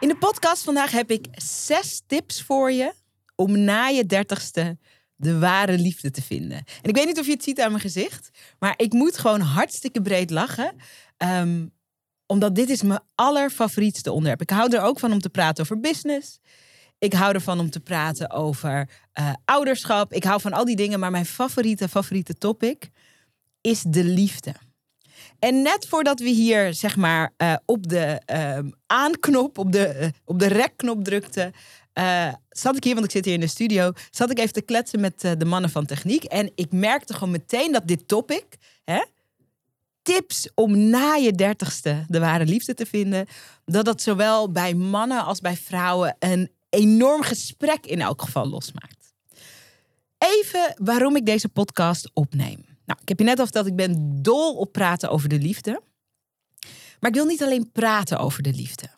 In de podcast vandaag heb ik zes tips voor je om na je dertigste de ware liefde te vinden. En ik weet niet of je het ziet aan mijn gezicht, maar ik moet gewoon hartstikke breed lachen. Ehm, omdat dit is mijn allerfavorietste onderwerp. Ik hou er ook van om te praten over business. Ik hou ervan om te praten over uh, ouderschap. Ik hou van al die dingen, maar mijn favoriete, favoriete topic is de liefde. En net voordat we hier zeg maar uh, op de uh, aanknop, op de, uh, op de rekknop drukten, zat ik hier, want ik zit hier in de studio, zat ik even te kletsen met de mannen van techniek. En ik merkte gewoon meteen dat dit topic, hè, tips om na je dertigste de ware liefde te vinden, dat dat zowel bij mannen als bij vrouwen een enorm gesprek in elk geval losmaakt. Even waarom ik deze podcast opneem. Nou, ik heb je net al verteld, ik ben dol op praten over de liefde. Maar ik wil niet alleen praten over de liefde.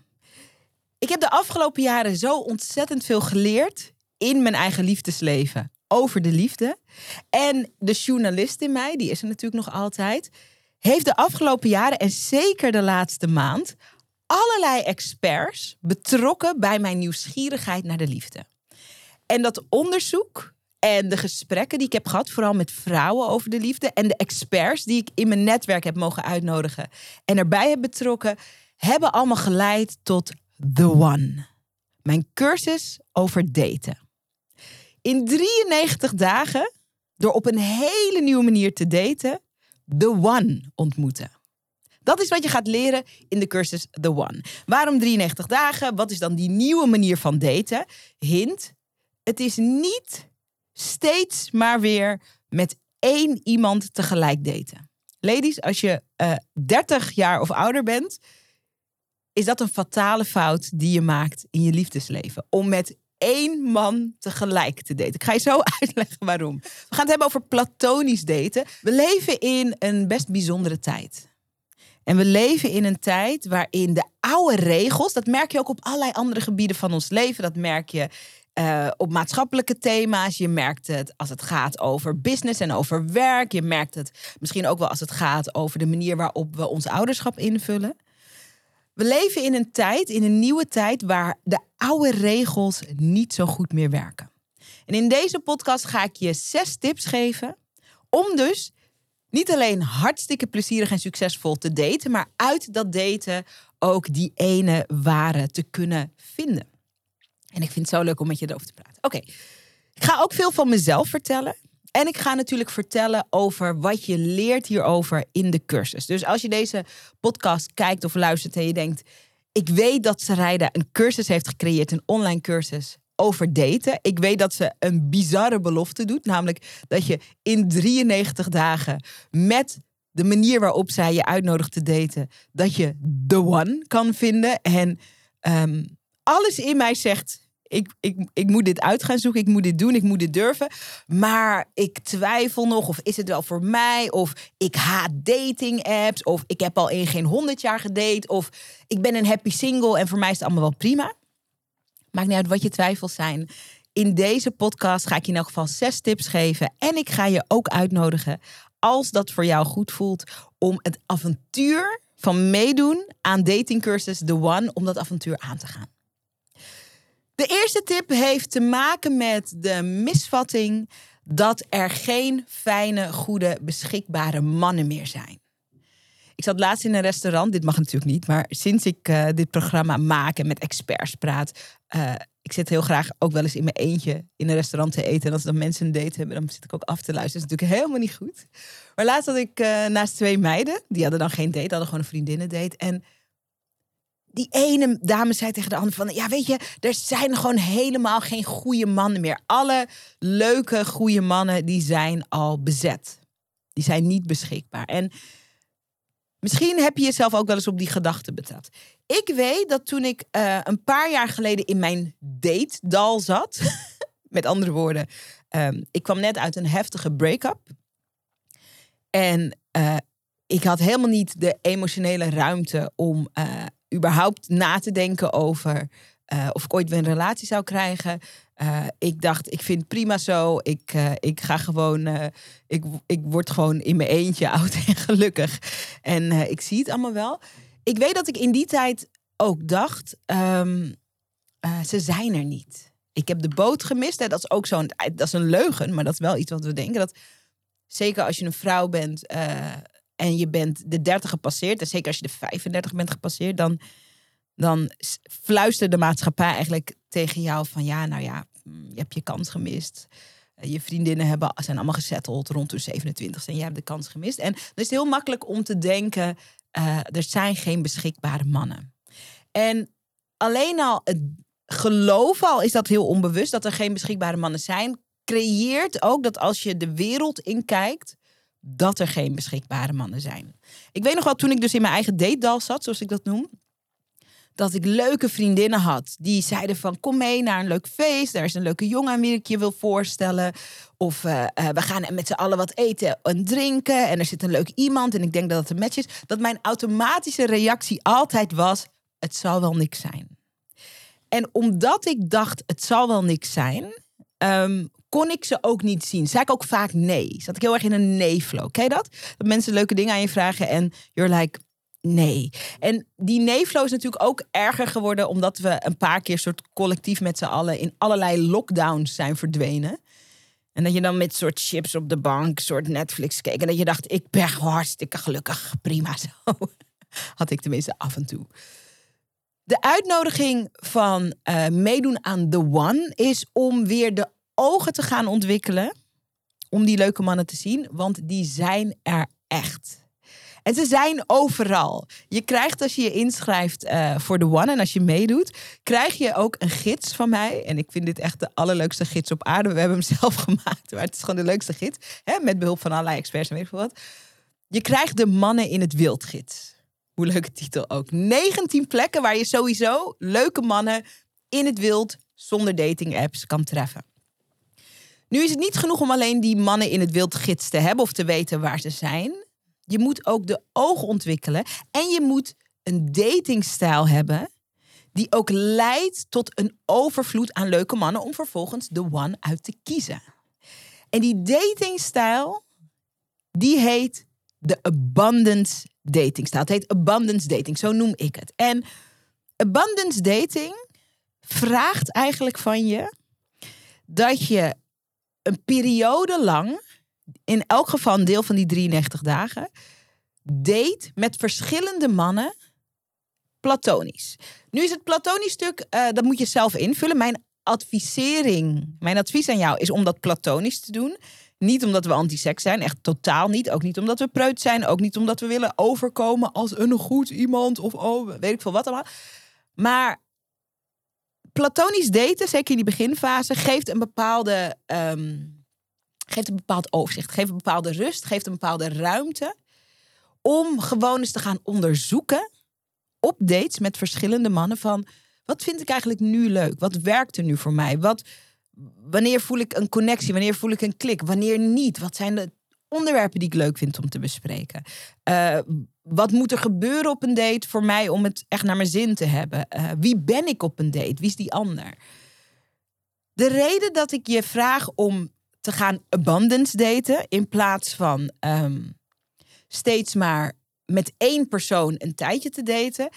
Ik heb de afgelopen jaren zo ontzettend veel geleerd in mijn eigen liefdesleven over de liefde. En de journalist in mij, die is er natuurlijk nog altijd, heeft de afgelopen jaren en zeker de laatste maand allerlei experts betrokken bij mijn nieuwsgierigheid naar de liefde. En dat onderzoek en de gesprekken die ik heb gehad, vooral met vrouwen over de liefde. En de experts die ik in mijn netwerk heb mogen uitnodigen en erbij heb betrokken, hebben allemaal geleid tot The One. Mijn cursus over daten. In 93 dagen, door op een hele nieuwe manier te daten, The One ontmoeten. Dat is wat je gaat leren in de cursus The One. Waarom 93 dagen? Wat is dan die nieuwe manier van daten? Hint, het is niet steeds maar weer met één iemand tegelijk daten. Ladies, als je uh, eh, 30 jaar of ouder bent, is dat een fatale fout die je maakt in je liefdesleven. Om met één man tegelijk te daten. Ik ga je zo uitleggen waarom. We gaan het hebben over platonisch daten. We leven in een best bijzondere tijd. En we leven in een tijd waarin de oude regels, dat merk je ook op allerlei andere gebieden van ons leven. Dat merk je uh, op maatschappelijke thema's. Je merkt het als het gaat over business en over werk. Je merkt het misschien ook wel als het gaat over de manier waarop we ons ouderschap invullen. We leven in een tijd, in een nieuwe tijd, waar de oude regels niet zo goed meer werken. En in deze podcast ga ik je zes tips geven om dus niet alleen hartstikke plezierig en succesvol te daten, maar uit dat daten ook die ene ware te kunnen vinden. En ik vind het zo leuk om met je erover te praten. Oké, ik ga ook veel van mezelf vertellen. En ik ga natuurlijk vertellen over wat je leert hierover in de cursus. Dus als je deze podcast kijkt of luistert en je denkt... ik weet dat Sarayda een cursus heeft gecreëerd, een online cursus over daten. Ik weet dat ze een bizarre belofte doet. Namelijk dat je in 93 dagen met de manier waarop zij je uitnodigt te daten... dat je the one kan vinden. En um, alles in mij zegt ik, ik, ik moet dit uit gaan zoeken, ik moet dit doen, ik moet dit durven. Maar ik twijfel nog, of is het wel voor mij? Of ik haat dating apps, of ik heb al in geen honderd jaar gedate, of ik ben een happy single en voor mij is het allemaal wel prima. Maakt niet uit wat je twijfels zijn. In deze podcast ga ik je in elk geval zes tips geven. En ik ga je ook uitnodigen, als dat voor jou goed voelt, om het avontuur van meedoen aan datingcursus The One, om dat avontuur aan te gaan. De eerste tip heeft te maken met de misvatting dat er geen fijne, goede, beschikbare mannen meer zijn. Ik zat laatst in een restaurant, dit mag natuurlijk niet, maar sinds ik uh, dit programma maak en met experts praat, uh, ik zit heel graag ook wel eens in mijn eentje in een restaurant te eten. En als dan mensen een date hebben, dan zit ik ook af te luisteren. Dat is natuurlijk helemaal niet goed. Maar laatst had ik uh, naast twee meiden, die hadden dan geen date, hadden gewoon een vriendinnen date. En die ene dame zei tegen de andere van... ja, weet je, er zijn gewoon helemaal geen goede mannen meer. Alle leuke, goede mannen, die zijn al bezet. Die zijn niet beschikbaar. En Misschien heb je jezelf ook wel eens op die gedachte betrapt. Ik weet dat toen ik uh, een paar jaar geleden in mijn date-dal zat. met andere woorden, um, ik kwam net uit een heftige break-up. En uh, ik had helemaal niet de emotionele ruimte om uh, überhaupt na te denken over of ik ooit weer een relatie zou krijgen. Uh, ik dacht, ik vind het prima zo. Ik, uh, ik ga gewoon, ik, ik word gewoon in mijn eentje oud en gelukkig. En ik zie het allemaal wel. Ik weet dat ik in die tijd ook dacht, um, ze zijn er niet. Ik heb de boot gemist. Hè. Dat is ook zo'n, dat is een leugen, maar dat is wel iets wat we denken. Dat zeker als je een vrouw bent en je bent de 30 gepasseerd, en zeker als je de 35 bent gepasseerd, dan, dan fluistert de maatschappij eigenlijk tegen jou van ja, nou ja, je hebt je kans gemist. Eh, je vriendinnen hebben, zijn allemaal gesetteld rond de 27 en jij hebt de kans gemist. En het is heel makkelijk om te denken, uh, er zijn geen beschikbare mannen. En alleen al het geloof al is dat heel onbewust, dat er geen beschikbare mannen zijn, creëert ook dat als je de wereld inkijkt, dat er geen beschikbare mannen zijn. Ik weet nog wel, toen ik dus in mijn eigen date zat, zoals ik dat noem, dat ik leuke vriendinnen had. Die zeiden van kom mee naar een leuk feest. Daar is een leuke jongen aan wie ik je wil voorstellen. Of uh, uh, we gaan met z'n allen wat eten en drinken. En er zit een leuk iemand. En ik denk dat het een match is. Dat mijn automatische reactie altijd was: het zal wel niks zijn. En omdat ik dacht, het zal wel niks zijn, um, kon ik ze ook niet zien. Zei ik ook vaak nee. Zat ik heel erg in een nee-flow. Ken dat? Dat mensen leuke dingen aan je vragen en you're like, Nee. En die neeflow is natuurlijk ook erger geworden omdat we een paar keer soort collectief met z'n allen in allerlei lockdowns zijn verdwenen. En dat je dan met soort chips op de bank, soort Netflix keek. En dat je dacht, ik ben hartstikke gelukkig. Prima zo. Had ik tenminste af en toe. De uitnodiging van uh, meedoen aan The One is om weer de ogen te gaan ontwikkelen. Om die leuke mannen te zien, want die zijn er echt. En ze zijn overal. Je krijgt als je je inschrijft uh, voor de One en als je meedoet, krijg je ook een gids van mij. En ik vind dit echt de allerleukste gids op aarde. We hebben hem zelf gemaakt, maar het is gewoon de leukste gids. Hè, met behulp van allerlei experts en weet ik veel wat. Je krijgt de mannen in het wildgids. Hoe leuke titel ook. 19 plekken waar je sowieso leuke mannen in het wild zonder dating apps kan treffen. Nu is het niet genoeg om alleen die mannen in het wild gids te hebben of te weten waar ze zijn. Je moet ook de ogen ontwikkelen. En je moet een datingstijl hebben die ook leidt tot een overvloed aan leuke mannen om vervolgens de one uit te kiezen. En die datingstijl, die heet de abundance datingstijl. Het heet abundance dating, zo noem ik het. En abundance dating vraagt eigenlijk van je dat je een periode lang in elk geval een deel van die 93 dagen, date met verschillende mannen platonisch. Nu is het platonisch stuk, uh, dat moet je zelf invullen. Mijn advisering, mijn advies aan jou is om dat platonisch te doen. Niet omdat we anti-seks zijn, echt totaal niet. Ook niet omdat we preut zijn, ook niet omdat we willen overkomen als een goed iemand of oh, weet ik veel wat allemaal. Maar platonisch daten, zeker in die beginfase, geeft een bepaalde um, geeft een bepaald overzicht, geeft een bepaalde rust, geeft een bepaalde ruimte om gewoon eens te gaan onderzoeken op dates met verschillende mannen van wat vind ik eigenlijk nu leuk? Wat werkt er nu voor mij? Wat, wanneer voel ik een connectie? Wanneer voel ik een klik? Wanneer niet? Wat zijn de onderwerpen die ik leuk vind om te bespreken? Uh, wat moet er gebeuren op een date voor mij om het echt naar mijn zin te hebben? Uh, wie ben ik op een date? Wie is die ander? De reden dat ik je vraag om te gaan abundance daten in plaats van ehm, steeds maar met één persoon een tijdje te daten.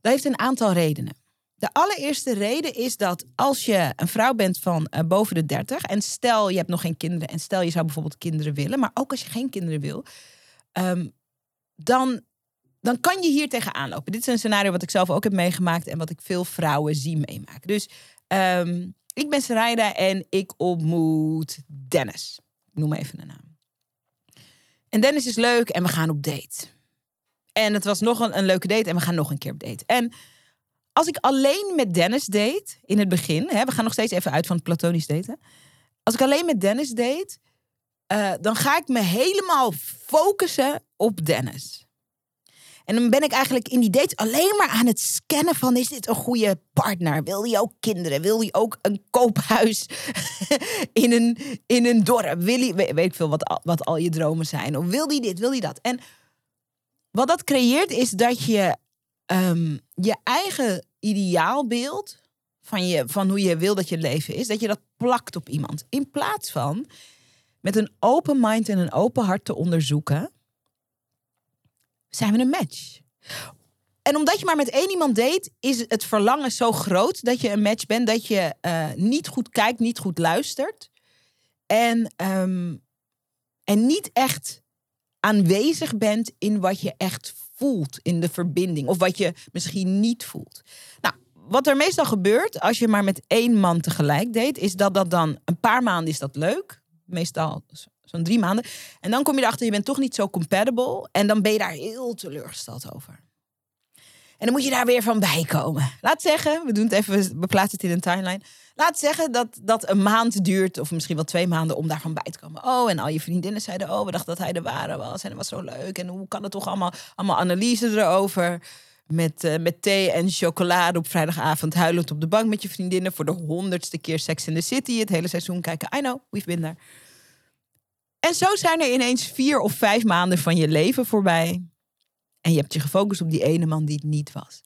Dat heeft een aantal redenen. De allereerste reden is dat als je een vrouw bent van uh, boven de 30 en stel je hebt nog geen kinderen en stel je zou bijvoorbeeld kinderen willen, maar ook als je geen kinderen wil, um, dan, dan kan je hier tegenaan lopen. Dit is een scenario wat ik zelf ook heb meegemaakt en wat ik veel vrouwen zie meemaken. Dus um, ik ben Sarayda en ik ontmoet Dennis. Ik noem even een naam. En Dennis is leuk en we gaan op date. En het was nog een, een leuke date en we gaan nog een keer op date. En als ik alleen met Dennis date, in het begin, hè, we gaan nog steeds even uit van het platonisch daten. Als ik alleen met Dennis date, uh, dan ga ik me helemaal focussen op Dennis. En dan ben ik eigenlijk in die dates alleen maar aan het scannen van... is dit een goede partner? Wil hij ook kinderen? Wil hij ook een koophuis in, een, in een dorp? Wil hij, weet, ik veel wat, wat al je dromen zijn? Of wil hij dit? Wil hij dat? En wat dat creëert is dat je ehm, je eigen ideaalbeeld... Van, je, van hoe je wil dat je leven is... dat je dat plakt op iemand. In plaats van met een open mind en een open hart te onderzoeken zijn we een match. En omdat je maar met één iemand date, is het verlangen zo groot dat je een match bent, dat je uh, niet goed kijkt, niet goed luistert. En, um, en niet echt aanwezig bent in wat je echt voelt in de verbinding. Of wat je misschien niet voelt. Nou, wat er meestal gebeurt als je maar met één man tegelijk date, is dat dat dan een paar maanden is dat leuk. Meestal Zo'n drie maanden. En dan kom je erachter, je bent toch niet zo compatible. En dan ben je daar heel teleurgesteld over. En dan moet je daar weer van bij komen. Laat zeggen, we doen het even, we plaatsen het in een timeline. Laat zeggen dat dat een maand duurt, of misschien wel twee maanden, om daarvan bij te komen. Oh, en al je vriendinnen zeiden, oh, we dachten dat hij de ware was. En dat was zo leuk. En hoe kan het toch allemaal, allemaal analyse erover. Met, uh, met thee en chocolade op vrijdagavond, huilend op de bank met je vriendinnen. Voor de honderdste keer Sex in the City. Het hele seizoen kijken. I know, we've been there. En zo zijn er ineens vier of vijf maanden van je leven voorbij. En je hebt je gefocust op die ene man die het niet was.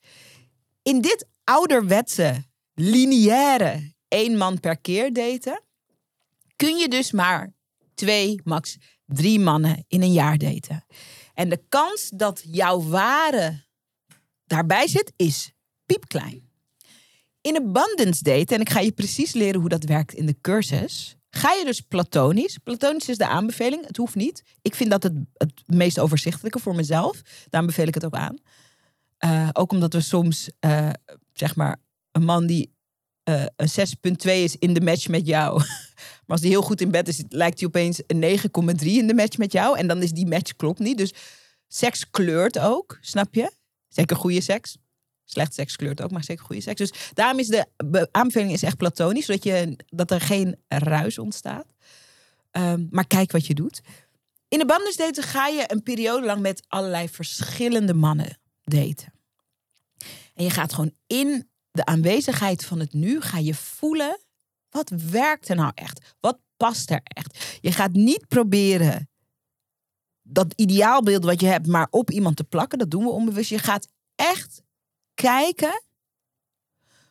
In dit ouderwetse, lineaire één man per keer daten, kun je dus maar twee, max drie mannen in een jaar daten. En de kans dat jouw ware daarbij zit, is piepklein. In abundance daten, en ik ga je precies leren hoe dat werkt in de cursus, Ga je dus platonisch. Platonisch is de aanbeveling. Het hoeft niet. Ik vind dat het, het meest overzichtelijke voor mezelf. Daarom beveel ik het ook aan. Uh, ook omdat we soms, uh, zeg maar, een man die uh, een 6,2 is in de match met jou. maar als die heel goed in bed is, lijkt hij opeens een 9,3 in de match met jou. En dan is die match klopt niet. Dus seks kleurt ook, snap je? Zeker goede seks. Slecht seks kleurt ook, maar zeker goede seks. Dus daarom is de aanbeveling is echt platonisch, zodat je, dat er geen ruis ontstaat. Um, maar kijk wat je doet. In de bandens daten ga je een periode lang met allerlei verschillende mannen daten. En je gaat gewoon in de aanwezigheid van het nu, ga je voelen, wat werkt er nou echt? Wat past er echt? Je gaat niet proberen dat ideaalbeeld wat je hebt maar op iemand te plakken. Dat doen we onbewust. Je gaat echt kijken.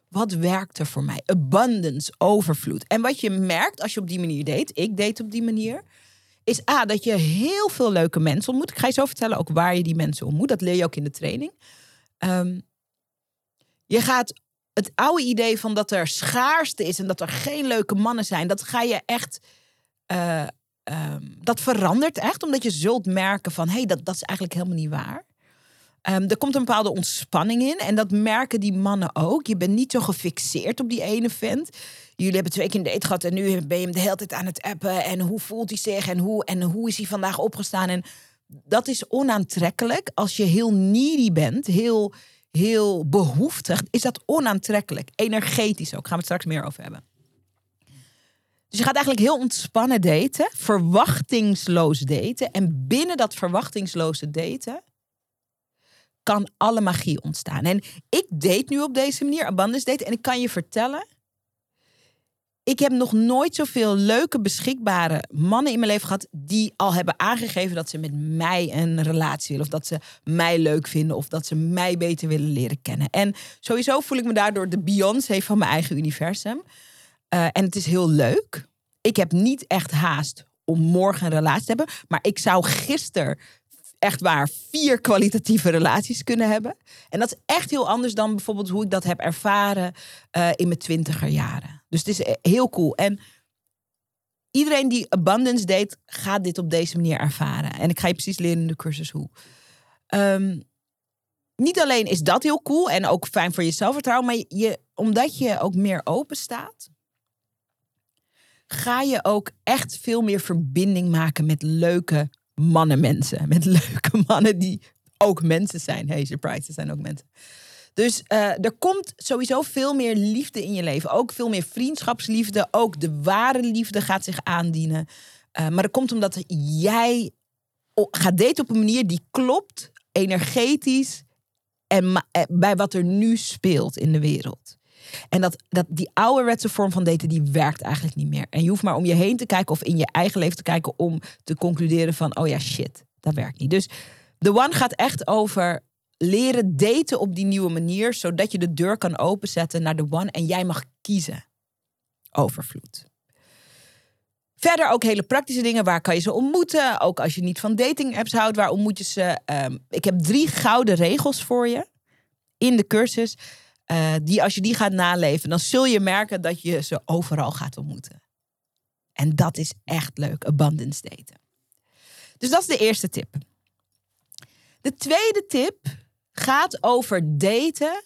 Wat werkt er voor mij? Abundance, overvloed. En wat je merkt als je op die manier deed, ik deed op die manier, is A, dat je heel veel leuke mensen ontmoet. Ik ga je zo vertellen ook waar je die mensen ontmoet. Dat leer je ook in de training. Um, je gaat het oude idee van dat er schaarste is en dat er geen leuke mannen zijn, dat ga je echt. Uh, um, dat verandert echt, omdat je zult merken van hé, hey, dat, dat is eigenlijk helemaal niet waar. Um, er komt een bepaalde ontspanning in. En dat merken die mannen ook. Je bent niet zo gefixeerd op die ene vent. Jullie hebben twee keer een date gehad en nu ben je hem de hele tijd aan het appen. En hoe voelt hij zich en hoe, en hoe is hij vandaag opgestaan? En dat is onaantrekkelijk. Als je heel needy bent, heel, heel behoeftig, is dat onaantrekkelijk. Energetisch ook. Gaan we het straks meer over hebben. Dus je gaat eigenlijk heel ontspannen daten, verwachtingsloos daten. En binnen dat verwachtingsloze daten kan alle magie ontstaan. En ik date nu op deze manier, abundance date. En ik kan je vertellen, ik heb nog nooit zoveel leuke, beschikbare mannen in mijn leven gehad die al hebben aangegeven dat ze met mij een relatie willen. Of dat ze mij leuk vinden. Of dat ze mij beter willen leren kennen. En sowieso voel ik me daardoor de Beyoncé van mijn eigen universum. Uh, en het is heel leuk. Ik heb niet echt haast om morgen een relatie te hebben. Maar ik zou gisteren echt waar vier kwalitatieve relaties kunnen hebben. En dat is echt heel anders dan bijvoorbeeld hoe ik dat heb ervaren uh, in mijn twintiger jaren. Dus het is eh, heel cool. En iedereen die abundance deed, gaat dit op deze manier ervaren. En ik ga je precies leren in de cursus hoe. Um, niet alleen is dat heel cool en ook fijn voor je zelfvertrouwen, maar je, omdat je ook meer open staat, ga je ook echt veel meer verbinding maken met leuke mannenmensen. Met leuke mannen die ook mensen zijn. Hey, surprise, ze zijn ook mensen. Dus uh, er komt sowieso veel meer liefde in je leven. Ook veel meer vriendschapsliefde. Ook de ware liefde gaat zich aandienen. Uh, maar dat komt omdat jij gaat daten op een manier die klopt energetisch en eh, bij wat er nu speelt in de wereld. En dat, dat die ouderwetse vorm van daten, die werkt eigenlijk niet meer. En je hoeft maar om je heen te kijken of in je eigen leven te kijken om te concluderen van, oh ja, shit, dat werkt niet. Dus The One gaat echt over leren daten op die nieuwe manier, zodat je de deur kan openzetten naar de One en jij mag kiezen. Overvloed. Verder ook hele praktische dingen. Waar kan je ze ontmoeten? Ook als je niet van dating apps houdt, waar ontmoet je ze? Ehm, ik heb drie gouden regels voor je in de cursus. Uh, die als je die gaat naleven, dan zul je merken dat je ze overal gaat ontmoeten. En dat is echt leuk, abundance daten. Dus dat is de eerste tip. De tweede tip gaat over daten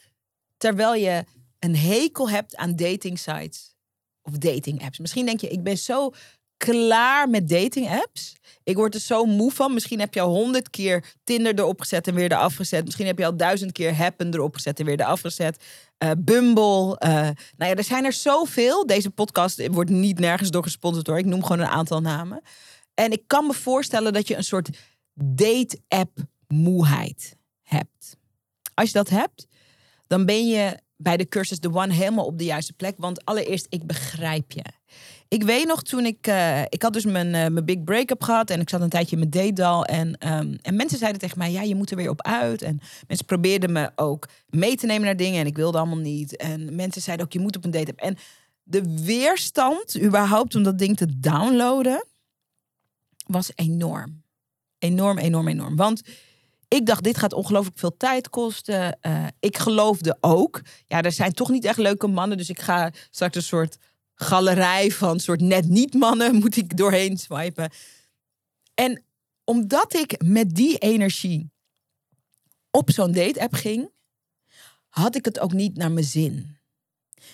terwijl je een hekel hebt aan dating sites of dating apps. Misschien denk je, ik ben zo klaar met dating apps. Ik word er zo moe van. Misschien heb je al honderd keer Tinder erop gezet en weer eraf gezet. Misschien heb je al duizend keer Happen erop gezet en weer eraf gezet. Uh, Bumble. Uh, nou ja, er zijn er zoveel. Deze podcast wordt niet nergens door gesponsord hoor. Ik noem gewoon een aantal namen. En ik kan me voorstellen dat je een soort date-app moeheid hebt. Als je dat hebt, dan ben je bij de cursus The One helemaal op de juiste plek. Want allereerst, ik begrijp je. Ik weet nog toen ik... Uh, ik had dus mijn, uh, mijn big break-up gehad. En ik zat een tijdje in mijn date En, um, en mensen zeiden tegen mij, ja, je moet er weer op uit. En mensen probeerden me ook mee te nemen naar dingen. En ik wilde allemaal niet. En mensen zeiden ook, je moet op een date En de weerstand überhaupt om dat ding te downloaden... was enorm. Enorm, enorm, enorm. Want ik dacht, dit gaat ongelooflijk veel tijd kosten. Uh, ik geloofde ook. Ja, er zijn toch niet echt leuke mannen. Dus ik ga straks een soort galerij van soort net niet mannen moet ik doorheen swipen. En omdat ik met die energie op zo'n date-app ging, had ik het ook niet naar mijn zin.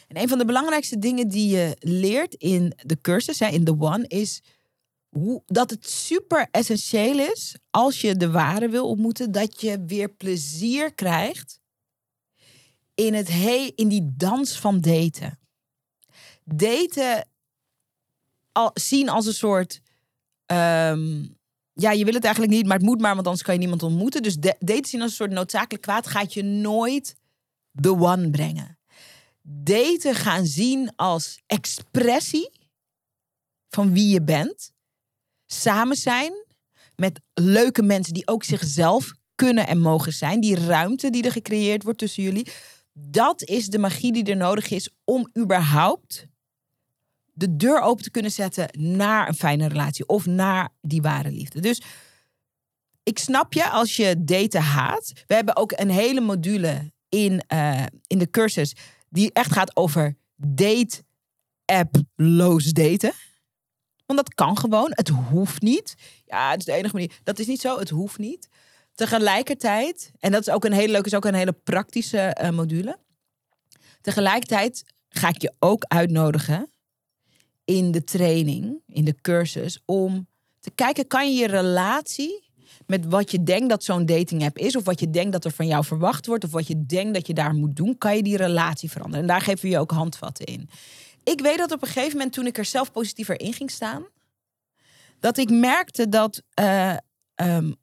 En een van de belangrijkste dingen die je leert in de cursus, in de One, is hoe, dat het super essentieel is als je de ware wil ontmoeten, dat je weer plezier krijgt in, het he in die dans van daten. Daten al, zien als een soort. Um, ja, je wil het eigenlijk niet, maar het moet maar, want anders kan je niemand ontmoeten. Dus daten zien als een soort noodzakelijk kwaad gaat je nooit the one brengen. Daten gaan zien als expressie van wie je bent samen zijn met leuke mensen die ook zichzelf kunnen en mogen zijn. Die ruimte die er gecreëerd wordt tussen jullie. Dat is de magie die er nodig is om überhaupt de deur open te kunnen zetten naar een fijne relatie of naar die ware liefde. Dus ik snap je als je daten haat. We hebben ook een hele module in, uh, in de cursus die echt gaat over date app-loos daten. Want dat kan gewoon. Het hoeft niet. Ja, het is de enige manier. Dat is niet zo. Het hoeft niet. Tegelijkertijd, en dat is ook een hele leuke, is ook een hele praktische uh, module. Tegelijkertijd ga ik je ook uitnodigen in de training, in de cursus, om te kijken, kan je je relatie met wat je denkt dat zo'n dating app is, of wat je denkt dat er van jou verwacht wordt, of wat je denkt dat je daar moet doen, kan je die relatie veranderen. En daar geven we je ook handvatten in ik weet dat op een gegeven moment, toen ik er zelf positiever in ging staan, dat ik merkte dat uh, um,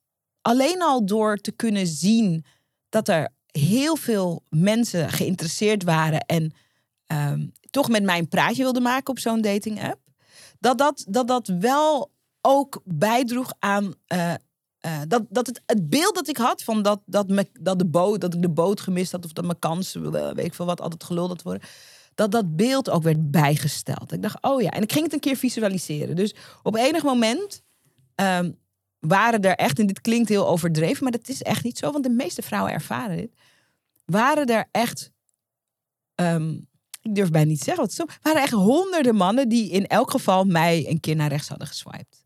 alleen al door te kunnen zien dat er heel veel mensen geïnteresseerd waren en um, toch met mij een praatje wilden maken op zo'n dating app, dat dat, dat, dat wel ook bijdroeg aan. Uh, uh, dat, dat het, het beeld dat ik had van dat, dat, me, dat, de boot, dat ik de boot gemist had of dat mijn kans, weet ik veel wat, altijd gelul had worden dat dat beeld ook werd bijgesteld. Ik dacht, oh ja. En ik ging het een keer visualiseren. Dus op enig moment um, waren er echt, en dit klinkt heel overdreven, maar dat is echt niet zo, want de meeste vrouwen ervaren dit. Waren er echt, um, ik durf bijna niet zeggen wat zo, waren echt honderden mannen die in elk geval mij een keer naar rechts hadden geswiped.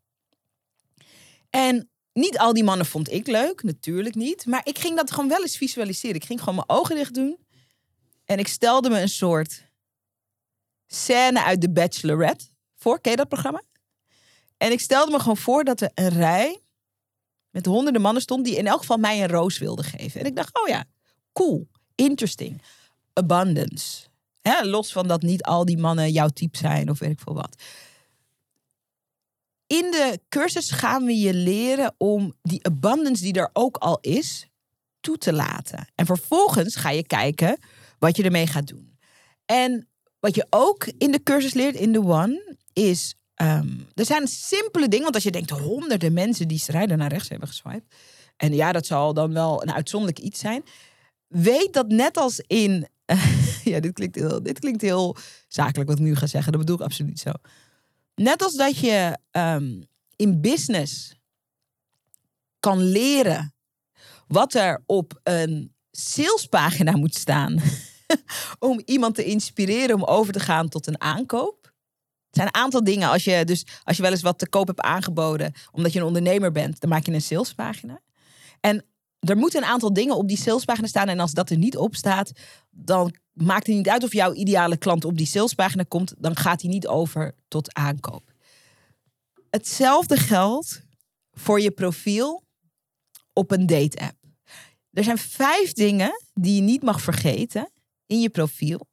En niet al die mannen vond ik leuk, natuurlijk niet. Maar ik ging dat gewoon wel eens visualiseren. Ik ging gewoon mijn ogen dicht doen. En ik stelde me een soort scène uit The Bachelorette voor. Ken je dat programma? En ik stelde me gewoon voor dat er een rij met honderden mannen stond die in elk geval mij een roos wilden geven. En ik dacht, oh ja, cool, interesting, abundance. Los van dat niet al die mannen jouw type zijn of weet ik veel wat. In de cursus gaan we je leren om die abundance die er ook al is, toe te laten. En vervolgens ga je kijken wat je ermee gaat doen. En wat je ook in de cursus leert, in de One, is... ehm, er zijn simpele dingen, want als je denkt honderden mensen die strijden naar rechts hebben geswiped. En ja, dat zal dan wel een uitzonderlijk iets zijn. Weet dat net als in... ja, dit klinkt, heel, dit klinkt heel zakelijk wat ik nu ga zeggen. Dat bedoel ik absoluut niet zo. Net als dat je ehm, in business kan leren wat er op een salespagina moet staan om iemand te inspireren om over te gaan tot een aankoop. Het zijn een aantal dingen. Als je, dus, als je wel eens wat te koop hebt aangeboden, omdat je een ondernemer bent, dan maak je een salespagina. En er moeten een aantal dingen op die salespagina staan. En als dat er niet op staat, dan maakt het niet uit of jouw ideale klant op die salespagina komt. Dan gaat hij niet over tot aankoop. Hetzelfde geldt voor je profiel op een date-app. Er zijn vijf dingen die je niet mag vergeten in je profiel.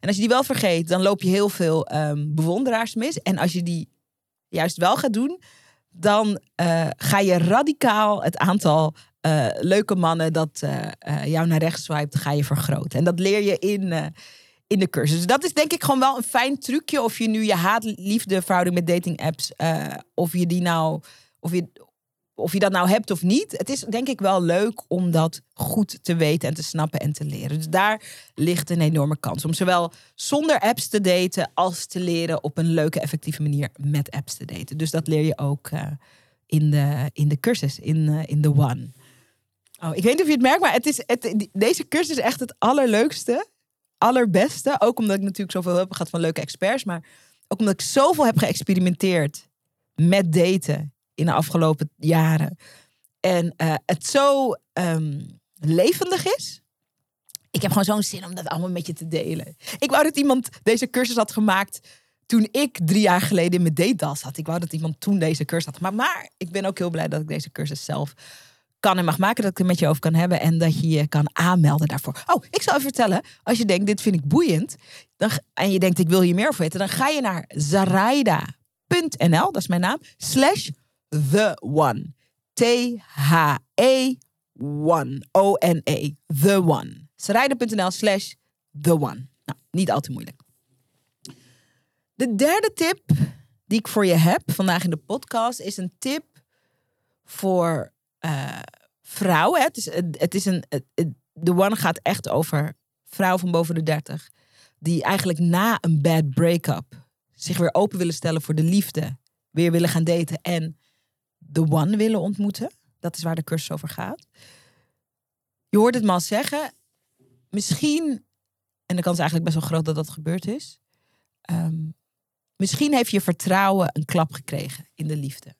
En als je die wel vergeet, dan loop je heel veel ehm, bewonderaars mis. En als je die juist wel gaat doen, dan eh, ga je radicaal het aantal eh, leuke mannen dat eh, eh, jou naar rechts swipt, ga je vergroten. En dat leer je in, in de cursus. Dus dat is denk ik gewoon wel een fijn trucje. Of je nu je haat-liefde verhouding met dating apps, of je die nou, of je, of je dat nou hebt of niet. Het is denk ik wel leuk om dat goed te weten en te snappen en te leren. Dus daar ligt een enorme kans om zowel zonder apps te daten als te leren op een leuke, effectieve manier met apps te daten. Dus dat leer je ook in, de, in de cursus, in, eh, in de One. Oh, ik weet niet of je het merkt, maar het is, het, deze cursus is echt het allerleukste, allerbeste. Ook omdat ik natuurlijk zoveel heb gehad van leuke experts, maar ook omdat ik zoveel heb geëxperimenteerd met daten in de afgelopen jaren. En eh, het zo ehm, levendig is. Ik heb gewoon zo'n zin om dat allemaal met je te delen. Ik wou dat iemand deze cursus had gemaakt toen ik drie jaar geleden in mijn date zat. Ik wou dat iemand toen deze cursus had gemaakt. Maar ik ben ook heel blij dat ik deze cursus zelf kan en mag maken. Dat ik er met je over kan hebben. En dat je je kan aanmelden daarvoor. Oh, ik zal even vertellen. Als je denkt, dit vind ik boeiend. Dan, en je denkt, ik wil hier meer over weten. Dan ga je naar zaraida.nl. Dat is mijn naam. Slash the one. T-H-E one. O-N-E. The one. Zaraida.nl slash the one. Nou, niet al te moeilijk. De derde tip die ik voor je heb vandaag in de podcast is een tip voor vrouwen. Het is, het is een, de one gaat echt over vrouwen van boven de 30 die eigenlijk na een bad break-up zich weer open willen stellen voor de liefde, weer willen gaan daten en de one willen ontmoeten. Dat is waar de cursus over gaat. Je hoort het me al zeggen. Misschien, en de kans is eigenlijk best wel groot dat dat gebeurd is. ehm, misschien heeft je vertrouwen een klap gekregen in de liefde.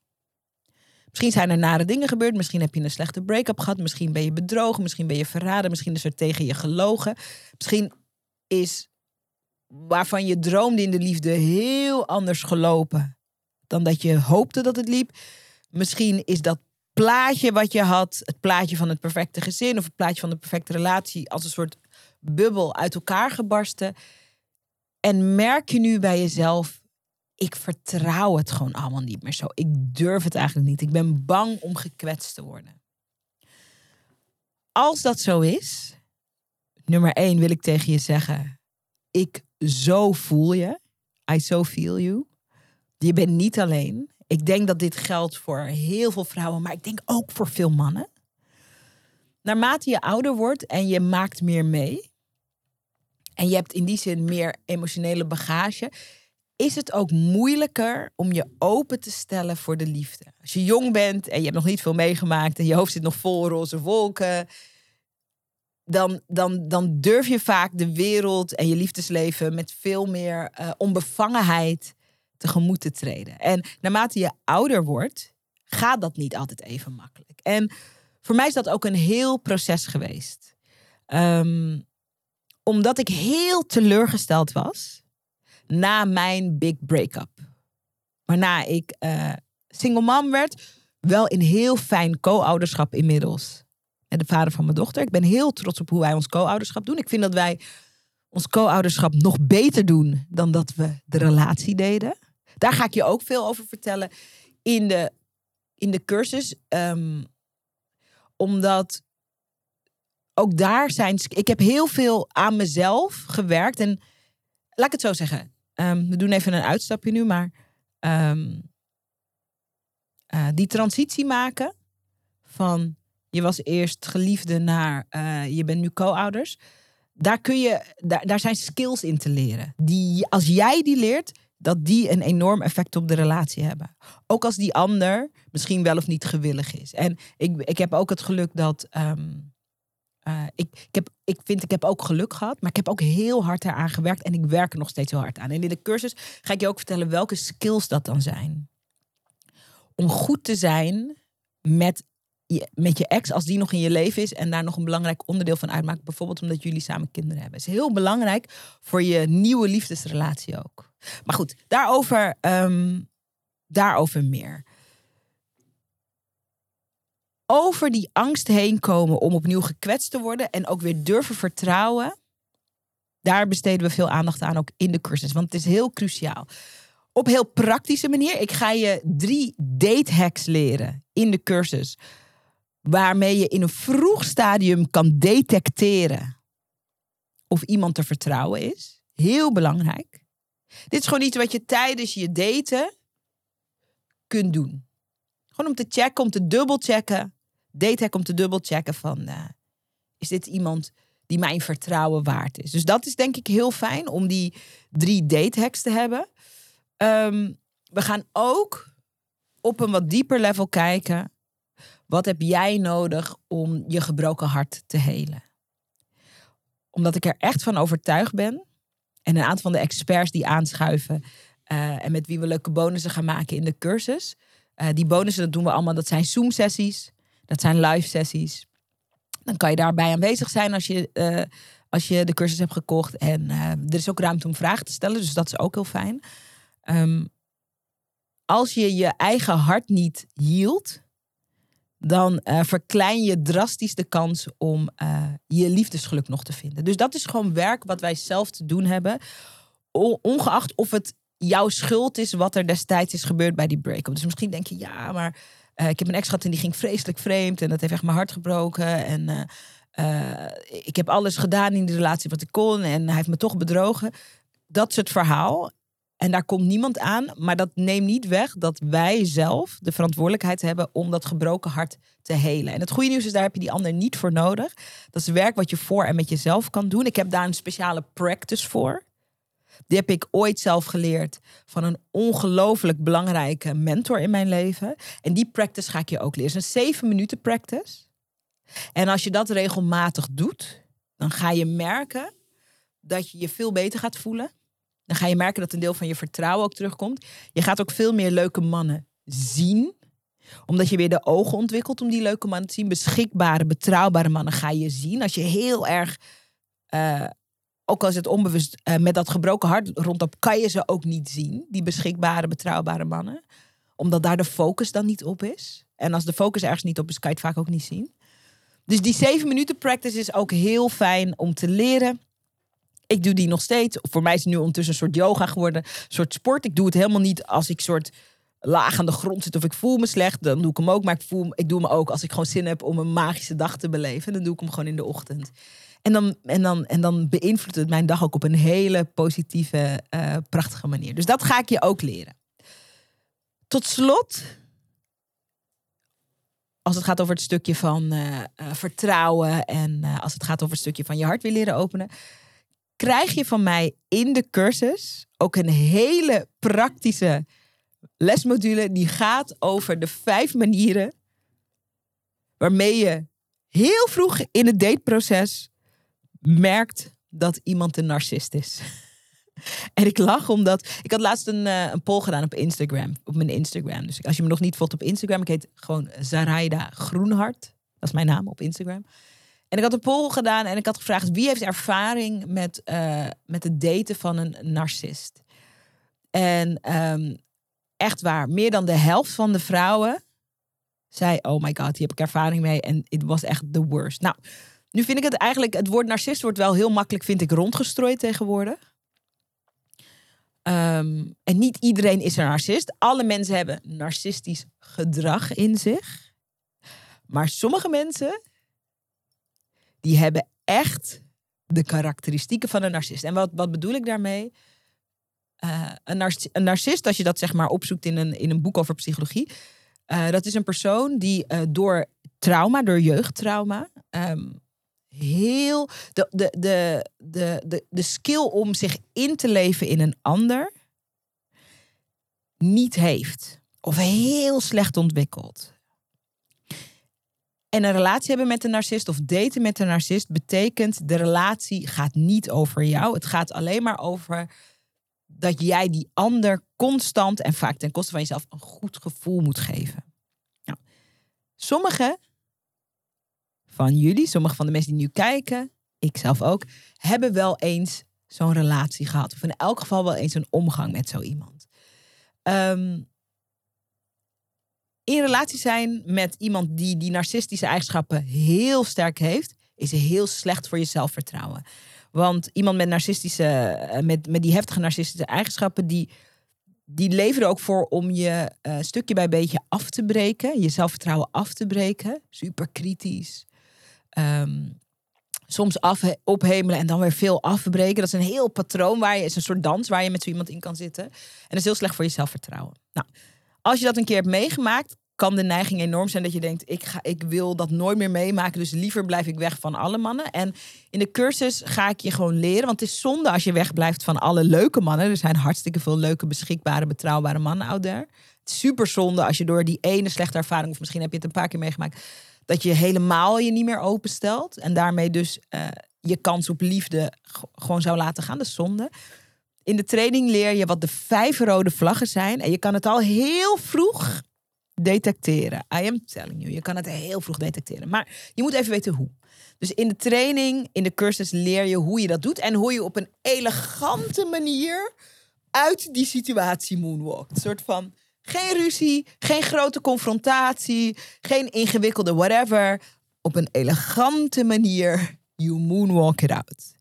Misschien zijn er nare dingen gebeurd. Misschien heb je een slechte break-up gehad. Misschien ben je bedrogen. Misschien ben je verraden. Misschien is er tegen je gelogen. Misschien is waarvan je droomde in de liefde heel anders gelopen dan dat je hoopte dat het liep. Misschien is dat plaatje wat je had, het plaatje van het perfecte gezin of het plaatje van de perfecte relatie, als een soort bubbel uit elkaar gebarsten. En merk je nu bij jezelf, ik vertrouw het gewoon allemaal niet meer zo. Ik durf het eigenlijk niet. Ik ben bang om gekwetst te worden. Als dat zo is, nummer één wil ik tegen je zeggen, ik zo voel je. I so feel you. Je bent niet alleen. Ik denk dat dit geldt voor heel veel vrouwen, maar ik denk ook voor veel mannen. Naarmate je ouder wordt en je maakt meer mee, en je hebt in die zin meer emotionele bagage, is het ook moeilijker om je open te stellen voor de liefde. Als je jong bent en je hebt nog niet veel meegemaakt en je hoofd zit nog vol roze wolken, dan, dan, dan durf je vaak de wereld en je liefdesleven met veel meer eh, onbevangenheid tegemoet te treden. En naarmate je ouder wordt, gaat dat niet altijd even makkelijk. En voor mij is dat ook een heel proces geweest. Ehm, omdat ik heel teleurgesteld was na mijn big break-up. Waarna ik eh, single mom werd, wel in heel fijn co-ouderschap inmiddels. Met de vader van mijn dochter. Ik ben heel trots op hoe wij ons co-ouderschap doen. Ik vind dat wij ons co-ouderschap nog beter doen dan dat we de relatie deden. Daar ga ik je ook veel over vertellen in de, in de cursus. Ehm, omdat ook daar zijn. Ik heb heel veel aan mezelf gewerkt. En laat ik het zo zeggen. Ehm, we doen even een uitstapje nu, maar ehm, eh, die transitie maken van je was eerst geliefde naar uh, je bent nu co-ouders. Daar, kun je, daar, daar zijn skills in te leren. Die, als jij die leert, dat die een enorm effect op de relatie hebben. Ook als die ander misschien wel of niet gewillig is. En ik, ik heb ook het geluk dat. Ehm, eh, ik, ik, heb, ik vind, ik heb ook geluk gehad, maar ik heb ook heel hard eraan gewerkt en ik werk er nog steeds heel hard aan. En in de cursus ga ik je ook vertellen welke skills dat dan zijn. Om goed te zijn met je, met je ex, als die nog in je leven is en daar nog een belangrijk onderdeel van uitmaakt, bijvoorbeeld omdat jullie samen kinderen hebben. is heel belangrijk voor je nieuwe liefdesrelatie ook. Maar goed, daarover, ehm, daarover meer. Over die angst heen komen om opnieuw gekwetst te worden en ook weer durven vertrouwen. Daar besteden we veel aandacht aan, ook in de cursus. Want het is heel cruciaal. Op heel praktische manier. Ik ga je drie date hacks leren in de cursus waarmee je in een vroeg stadium kan detecteren of iemand te vertrouwen is. Heel belangrijk. Dit is gewoon iets wat je tijdens je daten kunt doen. Gewoon om te checken, om te dubbelchecken. Datehack om te dubbelchecken van... Uh, is dit iemand die mijn vertrouwen waard is? Dus dat is denk ik heel fijn om die drie datehacks te hebben. Ehm, we gaan ook op een wat dieper level kijken wat heb jij nodig om je gebroken hart te helen? Omdat ik er echt van overtuigd ben. En een aantal van de experts die aanschuiven. Uh, en met wie we leuke bonussen gaan maken in de cursus. Uh, die bonussen, dat doen we allemaal. Dat zijn Zoom-sessies. Dat zijn live-sessies. Dan kan je daarbij aanwezig zijn als je, uh, als je de cursus hebt gekocht. En er is ook ruimte om vragen te stellen. Dus dat is ook heel fijn. Um, als je je eigen hart niet hield, dan uh, verklein je drastisch de kans om je liefdesgeluk nog te vinden. Dus dat is gewoon werk wat wij zelf te doen hebben. Ongeacht of het jouw schuld is wat er destijds is gebeurd bij die break-up. Dus misschien denk je, ja, maar uh, ik heb een ex gehad en die ging vreselijk vreemd. En dat heeft echt mijn hart gebroken. En ik heb alles gedaan in die relatie wat ik kon. En hij heeft me toch bedrogen. Dat is het verhaal. En daar komt niemand aan, maar dat neemt niet weg dat wij zelf de verantwoordelijkheid hebben om dat gebroken hart te helen. En het goede nieuws is, daar heb je die ander niet voor nodig. Dat is werk wat je voor en met jezelf kan doen. Ik heb daar een speciale practice voor. Die heb ik ooit zelf geleerd van een ongelooflijk belangrijke mentor in mijn leven. En die practice ga ik je ook leren. Het is een zeven minuten practice. En als je dat regelmatig doet, dan ga je merken dat je je veel beter gaat voelen dan ga je merken dat een deel van je vertrouwen ook terugkomt. Je gaat ook veel meer leuke mannen zien omdat je weer de ogen ontwikkelt om die leuke mannen te zien. Beschikbare, betrouwbare mannen ga je zien. Als je heel erg, uh, ook als het onbewust, uh, met dat gebroken hart rondop, kan je ze ook niet zien. Die beschikbare, betrouwbare mannen. Omdat daar de focus dan niet op is. En als de focus ergens niet op is, kan je het vaak ook niet zien. Dus die zeven minuten practice is ook heel fijn om te leren. Ik doe die nog steeds. Voor mij is het nu ondertussen een soort yoga geworden. Een soort sport. Ik doe het helemaal niet als ik soort laag aan de grond zit of ik voel me slecht. Dan doe ik hem ook. Maar ik, voel, ik doe hem ook als ik gewoon zin heb om een magische dag te beleven. Dan doe ik hem gewoon in de ochtend. En dan, en dan, en dan beïnvloedt het mijn dag ook op een hele positieve, uh, prachtige manier. Dus dat ga ik je ook leren. Tot slot, als het gaat over het stukje van uh, uh, vertrouwen en als het gaat over het stukje van je hart weer leren openen, krijg je van mij in de cursus ook een hele praktische lesmodule die gaat over de vijf manieren waarmee je heel vroeg in het dateproces merkt dat iemand een narcist is. En ik lach omdat. Ik had laatst een, uh, een poll gedaan op Instagram. Op mijn Instagram. Dus als je me nog niet volgt op Instagram, ik heet gewoon Zaraida Groenhart. Dat is mijn naam op Instagram. En ik had een poll gedaan en ik had gevraagd wie heeft ervaring met, uh, met het daten van een narcist. En um, echt waar, meer dan de helft van de vrouwen zei: Oh my god, hier heb ik ervaring mee. En het was echt the worst. Nou, nu vind ik het eigenlijk, het woord narcist wordt wel heel makkelijk, vind ik, rondgestrooid tegenwoordig. Um, en niet iedereen is een narcist. Alle mensen hebben narcistisch gedrag in zich. Maar sommige mensen die hebben echt de karakteristieken van een narcist. En wat, wat bedoel ik daarmee? Uh, een, narc een, narcist, als je dat zeg maar opzoekt in een, in een boek over psychologie, uh, dat is een persoon die uh, door trauma, door jeugdtrauma, um, heel de, de, de, de, de, de skill om zich in te leven in een ander niet heeft. Of heel slecht ontwikkeld. En een relatie hebben met een narcist of daten met een narcist betekent de relatie gaat niet over jou. Het gaat alleen maar over dat jij die ander constant en vaak ten koste van jezelf een goed gevoel moet geven. Nou, sommige van jullie, sommige van de mensen die nu kijken, ik zelf ook, hebben wel eens zo'n relatie gehad. Of in elk geval wel eens een omgang met zo iemand. Um, in relatie zijn met iemand die die narcistische eigenschappen heel sterk heeft, is heel slecht voor je zelfvertrouwen. Want iemand met narcistische, eh, met, met die heftige narcistische eigenschappen, die, die leveren ook voor om je uh, stukje bij beetje af te breken, je zelfvertrouwen af te breken. Super kritisch. Um, soms af, ophemelen en dan weer veel afbreken. Dat is een heel patroon waar je, is een soort dans waar je met zo iemand in kan zitten. En dat is heel slecht voor je zelfvertrouwen. Nou, als je dat een keer hebt meegemaakt, kan de neiging enorm zijn dat je denkt: ik, ga, ik wil dat nooit meer meemaken, dus liever blijf ik weg van alle mannen. En in de cursus ga ik je gewoon leren, want het is zonde als je wegblijft van alle leuke mannen. Er zijn hartstikke veel leuke, beschikbare, betrouwbare mannen out there. Het is super zonde als je door die ene slechte ervaring, of misschien heb je het een paar keer meegemaakt, dat je helemaal je niet meer openstelt en daarmee dus uh, je kans op liefde gewoon zou laten gaan. Is zonde. In de training leer je wat de vijf rode vlaggen zijn. En je kan het al heel vroeg detecteren. I am telling you. Je kan het heel vroeg detecteren. Maar je moet even weten hoe. Dus in de training, in de cursus leer je hoe je dat doet. En hoe je op een elegante manier uit die situatie moonwalkt. Een soort van geen ruzie, geen grote confrontatie, geen ingewikkelde whatever. Op een elegante manier, you moonwalk it out.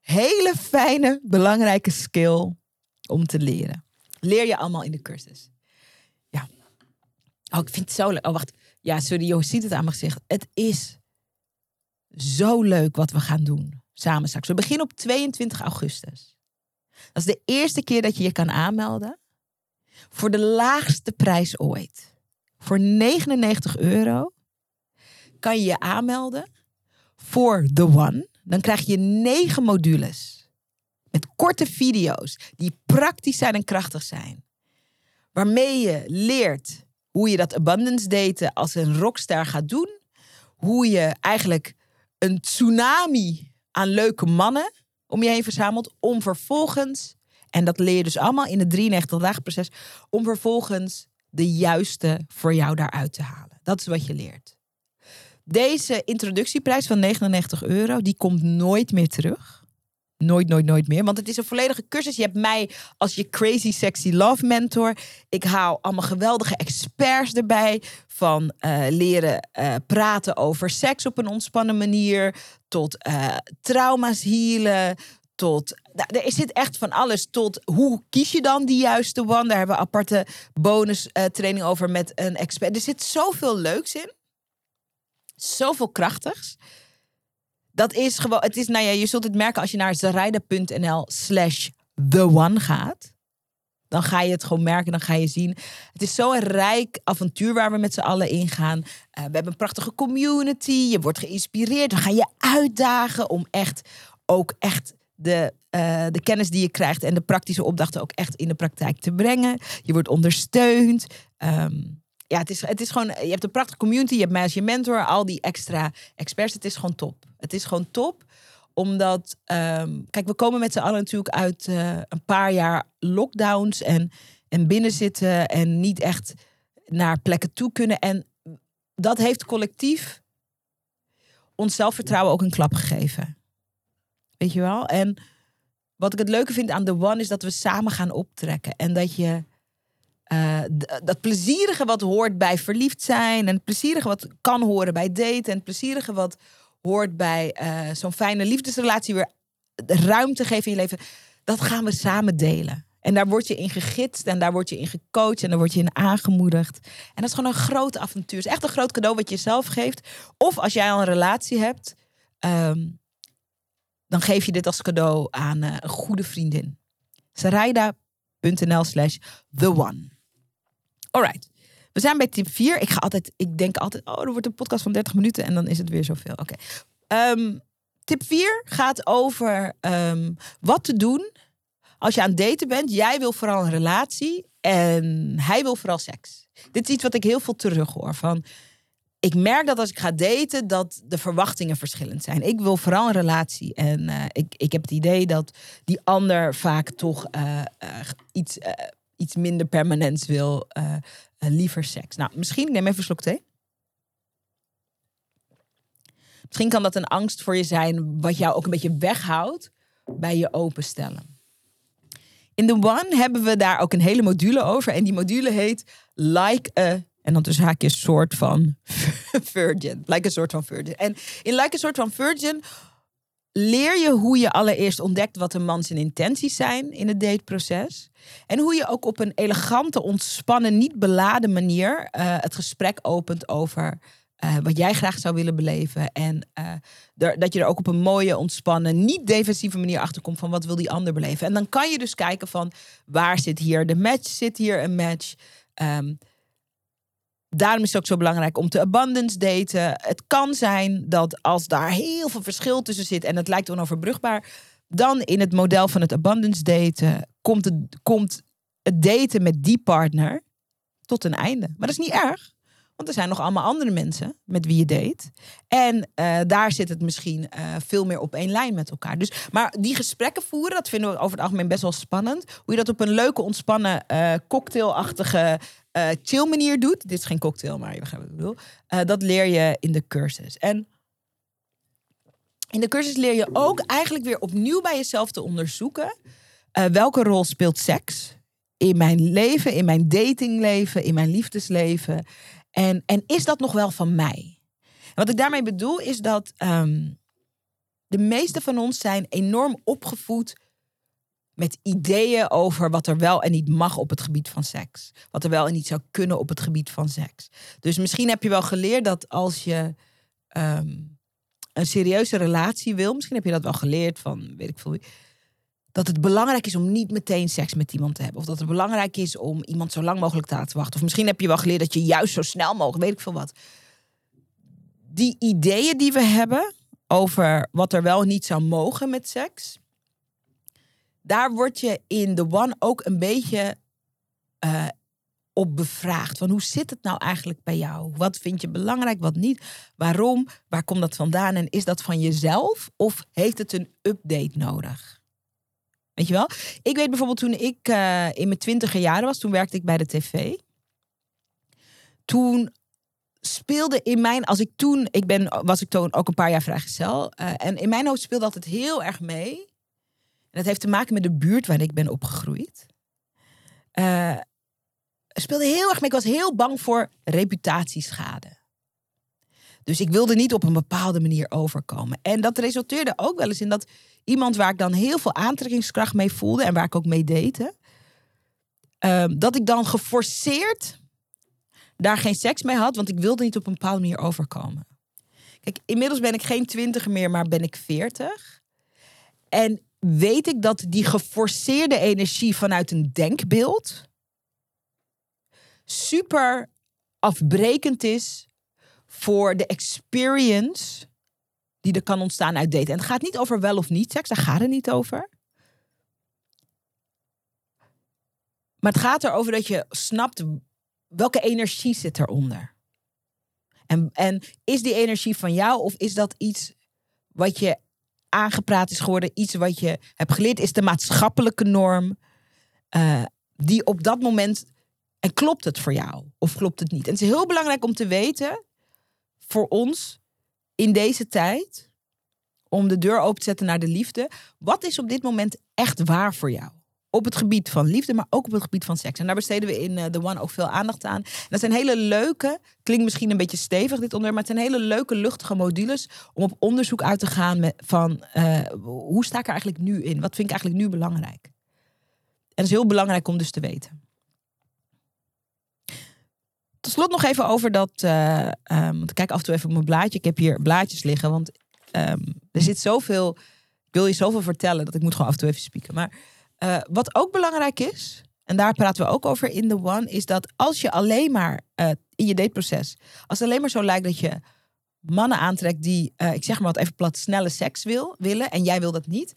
Hele fijne, belangrijke skill om te leren. Leer je allemaal in de cursus. Ja. Oh, ik vind het zo leuk. Oh, wacht. Ja, sorry, je ziet het aan mijn gezicht. Het is zo leuk wat we gaan doen samen straks. We beginnen op 22 augustus. Dat is de eerste keer dat je je kan aanmelden voor de laagste prijs ooit. Voor 99 euro kan je je aanmelden voor The One. Dan krijg je negen modules met korte video's die praktisch zijn en krachtig zijn. Waarmee je leert hoe je dat abundance daten als een rockstar gaat doen. Hoe je eigenlijk een tsunami aan leuke mannen om je heen verzamelt. Om vervolgens en dat leer je dus allemaal in het 93 dagen proces. Om vervolgens de juiste voor jou daaruit te halen. Dat is wat je leert. Deze introductieprijs van 99 euro, die komt nooit meer terug. Nooit, nooit, nooit meer. Want het is een volledige cursus. Je hebt mij als je crazy sexy love mentor. Ik haal allemaal geweldige experts erbij. Van uh, leren uh, praten over seks op een ontspannen manier. Tot uh, trauma's healen tot. Nou, er zit echt van alles tot hoe kies je dan die juiste one. Daar hebben we aparte bonus uh, training over met een expert. Er zit zoveel leuks in. Zoveel krachtigs. Dat is gewoon, het is, nou ja, je zult het merken als je naar zarida.nl slash the one gaat. Dan ga je het gewoon merken, dan ga je zien. Het is zo'n rijk avontuur waar we met z'n allen ingaan. Uh, we hebben een prachtige community. Je wordt geïnspireerd. We gaan je uitdagen om echt ook echt de, uh, de kennis die je krijgt en de praktische opdrachten ook echt in de praktijk te brengen. Je wordt ondersteund. Um, ja, het is, het is gewoon, je hebt een prachtige community, je hebt mij je mentor, al die extra experts. Het is gewoon top. Het is gewoon top omdat, um, kijk, we komen met z'n allen natuurlijk uit uh, een paar jaar lockdowns en, en binnenzitten en niet echt naar plekken toe kunnen. En dat heeft collectief ons zelfvertrouwen ook een klap gegeven. Weet je wel? En wat ik het leuke vind aan The One is dat we samen gaan optrekken. En dat je uh, dat plezierige wat hoort bij verliefd zijn. En het plezierige wat kan horen bij daten. En het plezierige wat hoort bij uh, zo'n fijne liefdesrelatie weer ruimte geven in je leven. Dat gaan we samen delen. En daar word je in gegidst en daar word je in gecoacht en daar word je in aangemoedigd. En dat is gewoon een groot avontuur. Het is echt een groot cadeau wat je zelf geeft. Of als jij al een relatie hebt, ehm, dan geef je dit als cadeau aan eh, een goede vriendin. Sarayda.nl slash the one. Alright. We zijn bij tip 4. Ik ga altijd, ik denk altijd, oh, er wordt een podcast van 30 minuten en dan is het weer zoveel. Oké. Ehm, tip 4 gaat over ehm, wat te doen als je aan het daten bent. Jij wil vooral een relatie en hij wil vooral seks. Dit is iets wat ik heel veel terug hoor. Van, ik merk dat als ik ga daten, dat de verwachtingen verschillend zijn. Ik wil vooral een relatie. En uh, ik, ik heb het idee dat die ander vaak toch uh, uh, iets, iets minder permanents wil. liever seks. Nou, misschien, ik neem even een slok thee. Misschien kan dat een angst voor je zijn, wat jou ook een beetje weghoudt bij je openstellen. In de One hebben we daar ook een hele module over. En die module heet Like a en dan tussen haakjes soort van virgin. Like een soort van virgin. En in Like een soort van virgin leer je hoe je allereerst ontdekt wat een man zijn intenties zijn in het dateproces. En hoe je ook op een elegante, ontspannen, niet beladen manier uh, het gesprek opent over uh, wat jij graag zou willen beleven. En uh, dat je er ook op een mooie, ontspannen, niet defensieve manier achter komt van wat wil die ander beleven. En dan kan je dus kijken van waar zit hier de match? Zit hier een match? Um, Daarom is het ook zo belangrijk om te abundance daten. Het kan zijn dat als daar heel veel verschil tussen zit en het lijkt onoverbrugbaar, dan in het model van het abundance daten komt het, komt het daten met die partner tot een einde. Maar dat is niet erg. Want er zijn nog allemaal andere mensen met wie je date. En uh, daar zit het misschien uh, veel meer op één lijn met elkaar. Dus, maar die gesprekken voeren, dat vinden we over het algemeen best wel spannend. Hoe je dat op een leuke, ontspannen, uh, cocktailachtige uh, chill manier doet. Dit is geen cocktail, maar je begrijpt wat ik bedoel. Uh, dat leer je in de cursus. En in de cursus leer je ook eigenlijk weer opnieuw bij jezelf te onderzoeken. Uh, welke rol speelt seks in mijn leven, in mijn datingleven, in mijn liefdesleven? En, en is dat nog wel van mij? Wat ik daarmee bedoel is dat um, de meeste van ons zijn enorm opgevoed met ideeën over wat er wel en niet mag op het gebied van seks. Wat er wel en niet zou kunnen op het gebied van seks. Dus misschien heb je wel geleerd dat als je um, een serieuze relatie wil, misschien heb je dat wel geleerd van weet ik veel dat het belangrijk is om niet meteen seks met iemand te hebben. Of dat het belangrijk is om iemand zo lang mogelijk te laten wachten. Of misschien heb je wel geleerd dat je juist zo snel mogelijk, weet ik veel wat. Die ideeën die we hebben over wat er wel en niet zou mogen met seks daar word je in de One ook een beetje uh, op bevraagd. Van hoe zit het nou eigenlijk bij jou? Wat vind je belangrijk, wat niet? Waarom? Waar komt dat vandaan? En is dat van jezelf of heeft het een update nodig? Weet je wel? Ik weet bijvoorbeeld toen ik uh, in mijn twintiger jaren was, toen werkte ik bij de tv. Toen speelde in mijn, als ik toen, ik ben, was ik toen ook een paar jaar vrijgezel. Uh, en in mijn hoofd speelde altijd heel erg mee dat heeft te maken met de buurt waar ik ben opgegroeid. Uh, speelde heel erg mee. Ik was heel bang voor reputatieschade. Dus ik wilde niet op een bepaalde manier overkomen. En dat resulteerde ook wel eens in dat iemand waar ik dan heel veel aantrekkingskracht mee voelde en waar ik ook mee deed, uh, dat ik dan geforceerd daar geen seks mee had, want ik wilde niet op een bepaalde manier overkomen. Kijk, inmiddels ben ik geen twintiger meer, maar ben ik veertig. En weet ik dat die geforceerde energie vanuit een denkbeeld super afbrekend is voor de experience die er kan ontstaan uit daten. En het gaat niet over wel of niet seks, daar gaat het niet over. Maar het gaat erover dat je snapt welke energie zit eronder. En, en is die energie van jou of is dat iets wat je aangepraat is geworden, iets wat je hebt geleerd, is de maatschappelijke norm. Uh, die op dat moment. En klopt het voor jou? Of klopt het niet? En het is heel belangrijk om te weten, voor ons in deze tijd, om de deur open te zetten naar de liefde. Wat is op dit moment echt waar voor jou? Op het gebied van liefde, maar ook op het gebied van seks. En daar besteden we in uh, The One ook veel aandacht aan. Dat zijn hele leuke, klinkt misschien een beetje stevig dit onderwerp, maar het zijn hele leuke luchtige modules om op onderzoek uit te gaan met, van uh, hoe sta ik er eigenlijk nu in? Wat vind ik eigenlijk nu belangrijk? En dat is heel belangrijk om dus te weten. Tot slot nog even over dat. Uh, um, want ik kijk af en toe even op mijn blaadje. Ik heb hier blaadjes liggen, want ehm, er zit zoveel. Ik wil je zoveel vertellen dat ik moet gewoon af en toe even spieken. Maar eh, wat ook belangrijk is, en daar praten we ook over in The One, is dat als je alleen maar uh, in je dateproces, als het alleen maar zo lijkt dat je mannen aantrekt die, uh, ik zeg maar wat even plat, snelle seks wil, willen en jij wil dat niet,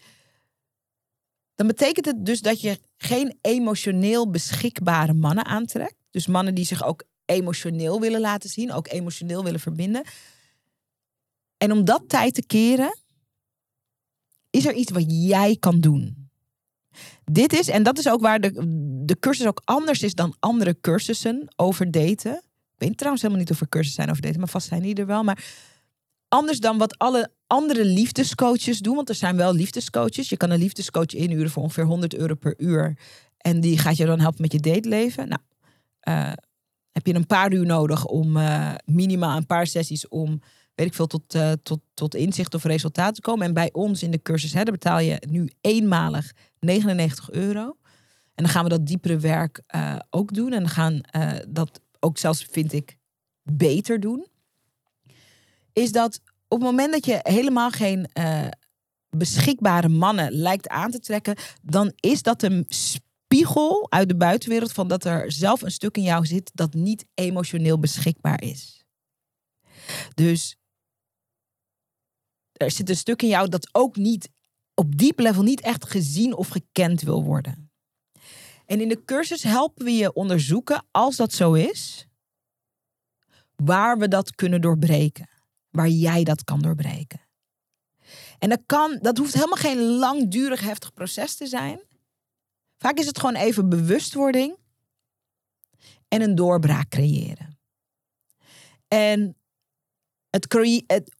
dan betekent het dus dat je geen emotioneel beschikbare mannen aantrekt. Dus mannen die zich ook emotioneel willen laten zien, ook emotioneel willen verbinden. En om dat tijd te keren, is er iets wat jij kan doen. Dit is, en dat is ook waar de, de cursus ook anders is dan andere cursussen over daten. Ik weet trouwens helemaal niet of er cursussen zijn over daten, maar vast zijn die er wel. Maar anders dan wat alle andere liefdescoaches doen. Want er zijn wel liefdescoaches. Je kan een liefdescoach inhuren voor ongeveer 100 euro per uur. En die gaat je dan helpen met je dateleven. Nou, uh, heb je een paar uur nodig om uh, minimaal een paar sessies om, weet ik veel, tot, uh, tot, tot inzicht of resultaat te komen. En bij ons in de cursus, hè, betaal je nu eenmalig 99 euro. En dan gaan we dat diepere werk ook doen. En dan gaan dat ook zelfs, vind ik, beter doen. Is dat op het moment dat je helemaal geen uh, beschikbare mannen lijkt aan te trekken, dan is dat een spiegel uit de buitenwereld van dat er zelf een stuk in jou zit dat niet emotioneel beschikbaar is. Dus er zit een stuk in jou dat ook niet op diep level niet echt gezien of gekend wil worden. En in de cursus helpen we je onderzoeken, als dat zo is, waar we dat kunnen doorbreken waar jij dat kan doorbreken. En dat, kan, dat hoeft helemaal geen langdurig heftig proces te zijn. Vaak is het gewoon even bewustwording en een doorbraak creëren. En het, het,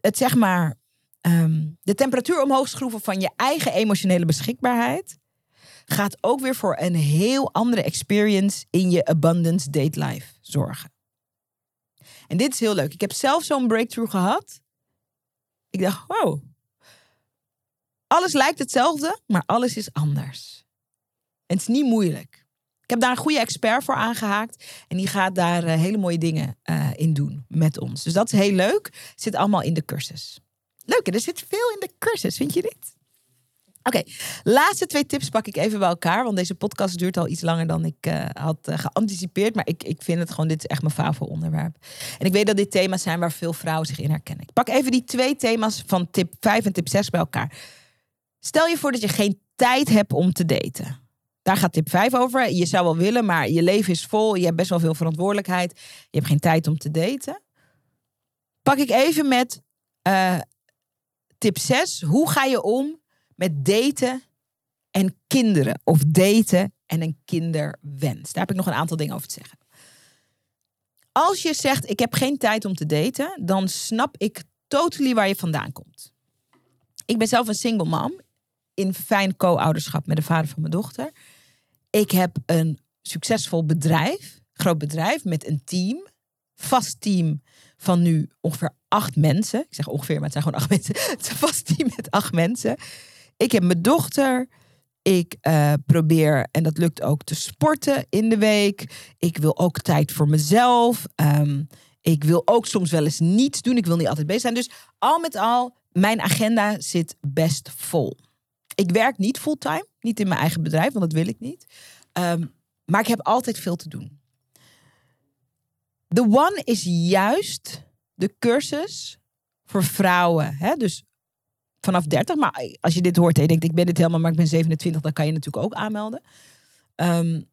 het zeg maar, ehm, de temperatuur omhoog schroeven van je eigen emotionele beschikbaarheid gaat ook weer voor een heel andere experience in je abundance date life zorgen. En dit is heel leuk. Ik heb zelf zo'n breakthrough gehad. Ik dacht, wow. Alles lijkt hetzelfde, maar alles is anders. En het is niet moeilijk. Ik heb daar een goede expert voor aangehaakt. En die gaat daar uh, hele mooie dingen uh, in doen met ons. Dus dat is heel leuk. Zit allemaal in de cursus. Leuk, er zit veel in de cursus, vind je dit? Oké, laatste twee tips pak ik even bij elkaar. Want deze podcast duurt al iets langer dan ik uh, had uh, geanticipeerd. Maar ik, ik vind het gewoon, dit is echt mijn favoriete onderwerp. En ik weet dat dit thema's zijn waar veel vrouwen zich in herkennen. Ik pak even die twee thema's van tip 5 en tip 6 bij elkaar. Stel je voor dat je geen tijd hebt om te daten. Daar gaat tip 5 over. Je zou wel willen, maar je leven is vol. Je hebt best wel veel verantwoordelijkheid. Je hebt geen tijd om te daten. Pak ik even met uh, tip 6. Hoe ga je om met daten en kinderen. Of daten en een kinderwens. Daar heb ik nog een aantal dingen over te zeggen. Als je zegt, ik heb geen tijd om te daten, dan snap ik totally waar je vandaan komt. Ik ben zelf een single mom in fijn co-ouderschap met de vader van mijn dochter. Ik heb een succesvol bedrijf, groot bedrijf met een team, vast team van nu ongeveer acht mensen. Ik zeg ongeveer, maar het zijn gewoon acht mensen. Het is vast met acht mensen. Ik heb mijn dochter. Ik uh, probeer, en dat lukt ook, te sporten in de week. Ik wil ook tijd voor mezelf. Um, ik wil ook soms wel eens niets doen. Ik wil niet altijd bezig zijn. Dus al met al, mijn agenda zit best vol. Ik werk niet fulltime, niet in mijn eigen bedrijf, want dat wil ik niet. Um, maar ik heb altijd veel te doen. The One is juist de cursus voor vrouwen. Hè? Dus vanaf 30. Maar als je dit hoort en je denkt, ik ben dit helemaal, maar ik ben 27, dan kan je natuurlijk ook aanmelden. Um,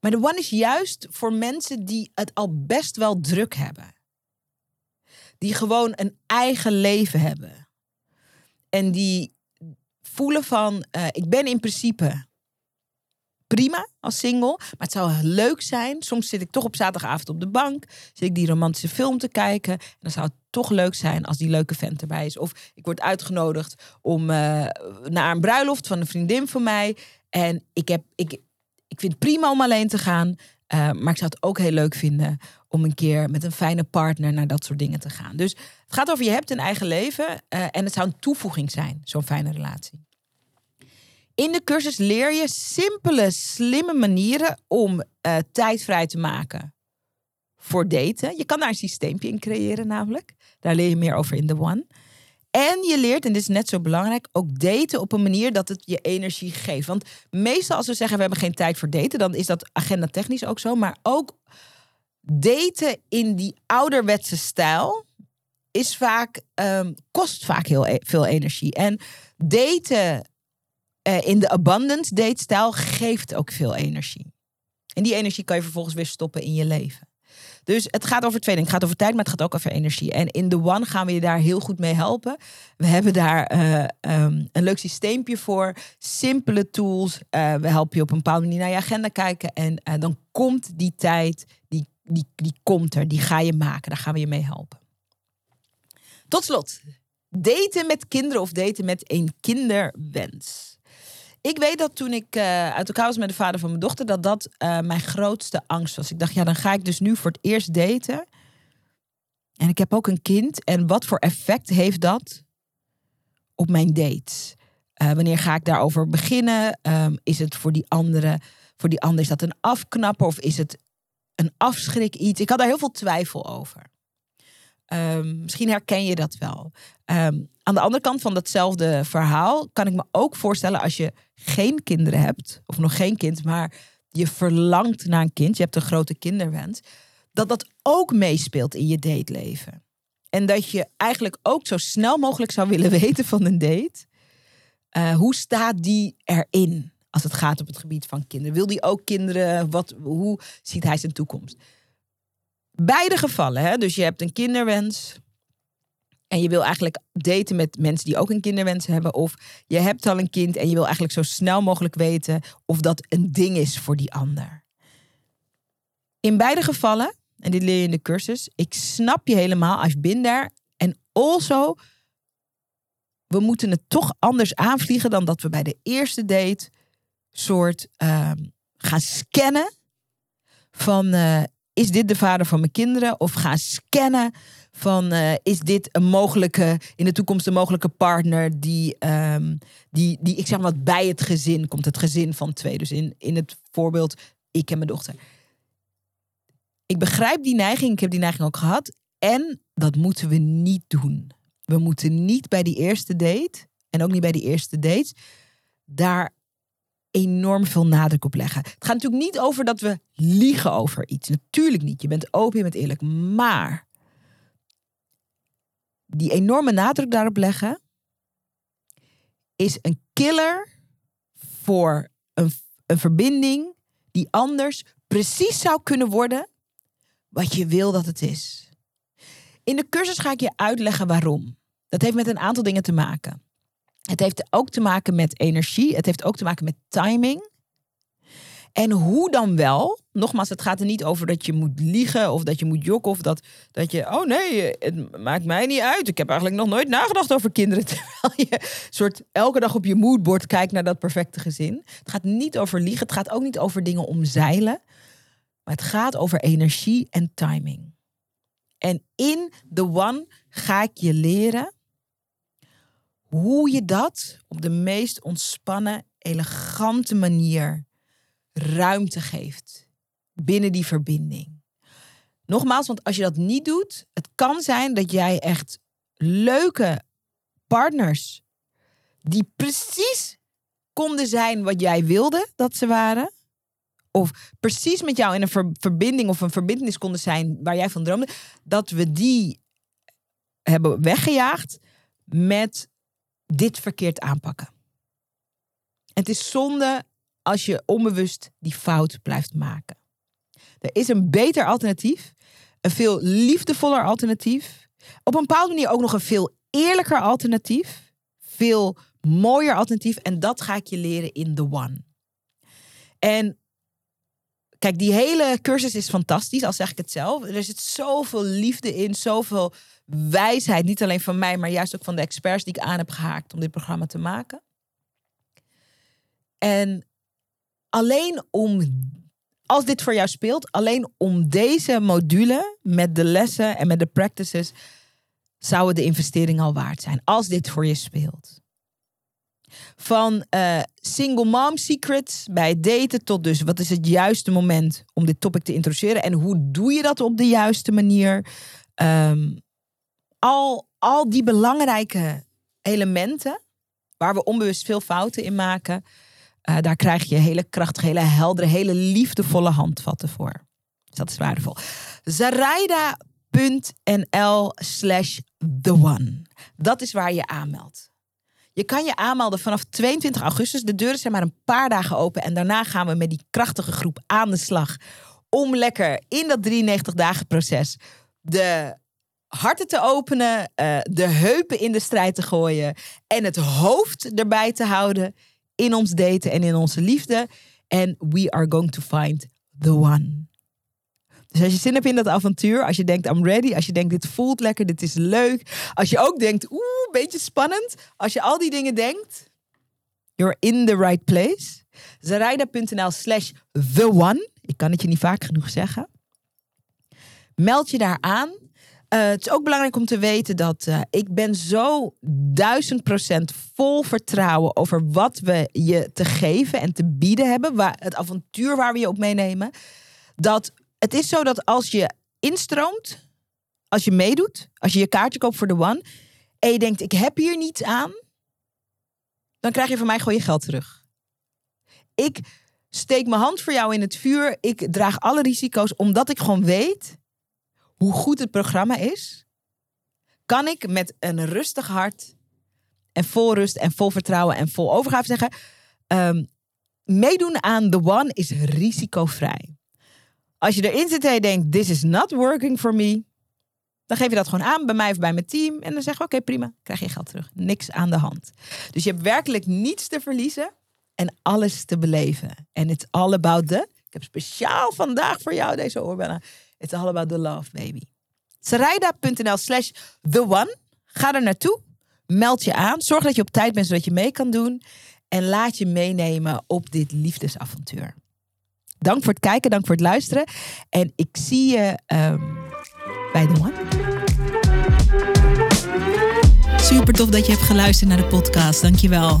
maar de One is juist voor mensen die het al best wel druk hebben. Die gewoon een eigen leven hebben. En die voelen van, uh, ik ben in principe prima als single. Maar het zou leuk zijn. Soms zit ik toch op zaterdagavond op de bank. Zit ik die romantische film te kijken. En dan zou het toch leuk zijn als die leuke vent erbij is. Of ik word uitgenodigd om uh, naar een bruiloft van een vriendin van mij. En ik, heb, ik, ik vind het prima om alleen te gaan. Uh, maar ik zou het ook heel leuk vinden om een keer met een fijne partner naar dat soort dingen te gaan. Dus het gaat over je hebt een eigen leven. Uh, en het zou een toevoeging zijn, zo'n fijne relatie. In de cursus leer je simpele, slimme manieren om uh, tijd vrij te maken voor daten. Je kan daar een systeempje in creëren, namelijk. Daar leer je meer over in The One. En je leert, en dit is net zo belangrijk, ook daten op een manier dat het je energie geeft. Want meestal als we zeggen we hebben geen tijd voor daten, dan is dat agenda technisch ook zo. Maar ook daten in die ouderwetse stijl is vaak, um, kost vaak heel e- veel energie. En daten uh, in de abundance date stijl geeft ook veel energie. En die energie kan je vervolgens weer stoppen in je leven. Dus het gaat over twee. Het gaat over tijd, maar het gaat ook over energie. En in The One gaan we je daar heel goed mee helpen. We hebben daar uh, um, een leuk systeempje voor. Simpele tools. Uh, we helpen je op een bepaalde manier naar je agenda kijken. En dan komt die tijd, die, die, die komt er. Die ga je maken. Daar gaan we je mee helpen. Tot slot. Daten met kinderen of daten met een kinderwens. Ik weet dat toen ik uh, uit elkaar was met de vader van mijn dochter, dat dat uh, mijn grootste angst was. Ik dacht, ja, dan ga ik dus nu voor het eerst daten. En ik heb ook een kind. En wat voor effect heeft dat op mijn dates? Uh, wanneer ga ik daarover beginnen? Um, is het voor die andere, voor die ander is dat een afknapper of is het een afschrik iets? Ik had daar heel veel twijfel over. Um, misschien herken je dat wel. Um, aan de andere kant van datzelfde verhaal kan ik me ook voorstellen als je geen kinderen hebt, of nog geen kind, maar je verlangt naar een kind, je hebt een grote kinderwens, dat dat ook meespeelt in je dateleven. En dat je eigenlijk ook zo snel mogelijk zou willen weten van een date. Uh, hoe staat die erin als het gaat op het gebied van kinderen? Wil die ook kinderen? Wat, hoe ziet hij zijn toekomst? Beide gevallen, hè? dus je hebt een kinderwens, en je wil eigenlijk daten met mensen die ook een kinderwens hebben. Of je hebt al een kind en je wil eigenlijk zo snel mogelijk weten of dat een ding is voor die ander. In beide gevallen, en dit leer je in de cursus, ik snap je helemaal, I've been. En also, we moeten het toch anders aanvliegen dan dat we bij de eerste date soort uh, gaan scannen van uh, is dit de vader van mijn kinderen? Of gaan scannen van uh, is dit een mogelijke, in de toekomst een mogelijke partner die, um, die, die ik zeg maar bij het gezin komt, het gezin van twee. Dus in, in het voorbeeld, ik en mijn dochter. Ik begrijp die neiging, ik heb die neiging ook gehad. En dat moeten we niet doen. We moeten niet bij die eerste date, en ook niet bij die eerste dates, daar enorm veel nadruk op leggen. Het gaat natuurlijk niet over dat we liegen over iets. Natuurlijk niet. Je bent open, je bent eerlijk. Maar die enorme nadruk daarop leggen is een killer voor een, een verbinding die anders precies zou kunnen worden wat je wil dat het is. In de cursus ga ik je uitleggen waarom. Dat heeft met een aantal dingen te maken. Het heeft ook te maken met energie. Het heeft ook te maken met timing. En hoe dan wel? Nogmaals, het gaat er niet over dat je moet liegen of dat je moet jokken of dat, dat je, oh nee, het maakt mij niet uit. Ik heb eigenlijk nog nooit nagedacht over kinderen. Terwijl je soort elke dag op je moodboard kijkt naar dat perfecte gezin. Het gaat niet over liegen. Het gaat ook niet over dingen omzeilen. Maar het gaat over energie en timing. En in The One ga ik je leren hoe je dat op de meest ontspannen, elegante manier ruimte geeft binnen die verbinding. Nogmaals, want als je dat niet doet, het kan zijn dat jij echt leuke partners die precies konden zijn wat jij wilde dat ze waren, of precies met jou in een verbinding of een verbindenis konden zijn waar jij van droomde, dat we die hebben weggejaagd met dit verkeerd aanpakken. Het is zonde als je onbewust die fout blijft maken. Er is een beter alternatief, een veel liefdevoller alternatief, op een bepaalde manier ook nog een veel eerlijker alternatief, veel mooier alternatief en dat ga ik je leren in The One. En kijk, die hele cursus is fantastisch, al zeg ik het zelf. Er zit zoveel liefde in, zoveel wijsheid, niet alleen van mij, maar juist ook van de experts die ik aan heb gehaakt om dit programma te maken. En alleen om, als dit voor jou speelt, alleen om deze module met de lessen en met de practices, zou de investering al waard zijn. Als dit voor je speelt. Van uh, single mom secrets bij daten tot dus wat is het juiste moment om dit topic te introduceren en hoe doe je dat op de juiste manier? Um, al, al die belangrijke elementen, waar we onbewust veel fouten in maken, uh, daar krijg je hele krachtige, hele heldere, hele liefdevolle handvatten voor. Dus dat is waardevol. Zaraida.nl slash one. Dat is waar je aanmeldt. Je kan je aanmelden vanaf 22 augustus. De deuren zijn maar een paar dagen open. En daarna gaan we met die krachtige groep aan de slag. Om lekker in dat 93 dagen proces de harten te openen, uh, de heupen in de strijd te gooien en het hoofd erbij te houden in ons daten en in onze liefde. En we are going to find the one. Dus als je zin hebt in dat avontuur, als je denkt I'm ready, als je denkt dit voelt lekker, dit is leuk, als je ook denkt oeh, beetje spannend, als je al die dingen denkt, you're in the right place. Zaraida.nl slash the one. Ik kan het je niet vaak genoeg zeggen. Meld je daar aan. Uh, het is ook belangrijk om te weten dat uh, ik ben zo duizend procent vol vertrouwen over wat we je te geven en te bieden hebben. Waar, het avontuur waar we je op meenemen. Dat het is zo dat als je instroomt, als je meedoet, als je je kaartje koopt voor de One. En je denkt, ik heb hier niets aan. Dan krijg je van mij gewoon je geld terug. Ik steek mijn hand voor jou in het vuur. Ik draag alle risico's omdat ik gewoon weet hoe goed het programma is, kan ik met een rustig hart en vol rust en vol vertrouwen en vol overgave zeggen: um, meedoen aan The One is risicovrij. Als je erin zit en je denkt: This is not working for me, dan geef je dat gewoon aan bij mij of bij mijn team. En dan zeg je: Oké, prima, krijg je geld terug. Niks aan de hand. Dus je hebt werkelijk niets te verliezen en alles te beleven. En it's all about the. Ik heb speciaal vandaag voor jou deze oorbellen It's all about the love, baby. Sarayda.nl slash the one. Ga er naartoe. Meld je aan. Zorg dat je op tijd bent zodat je mee kan doen. En laat je meenemen op dit liefdesavontuur. Dank voor het kijken, dank voor het luisteren. En ik zie je um, bij The One. Super tof dat je hebt geluisterd naar de podcast. Dankjewel.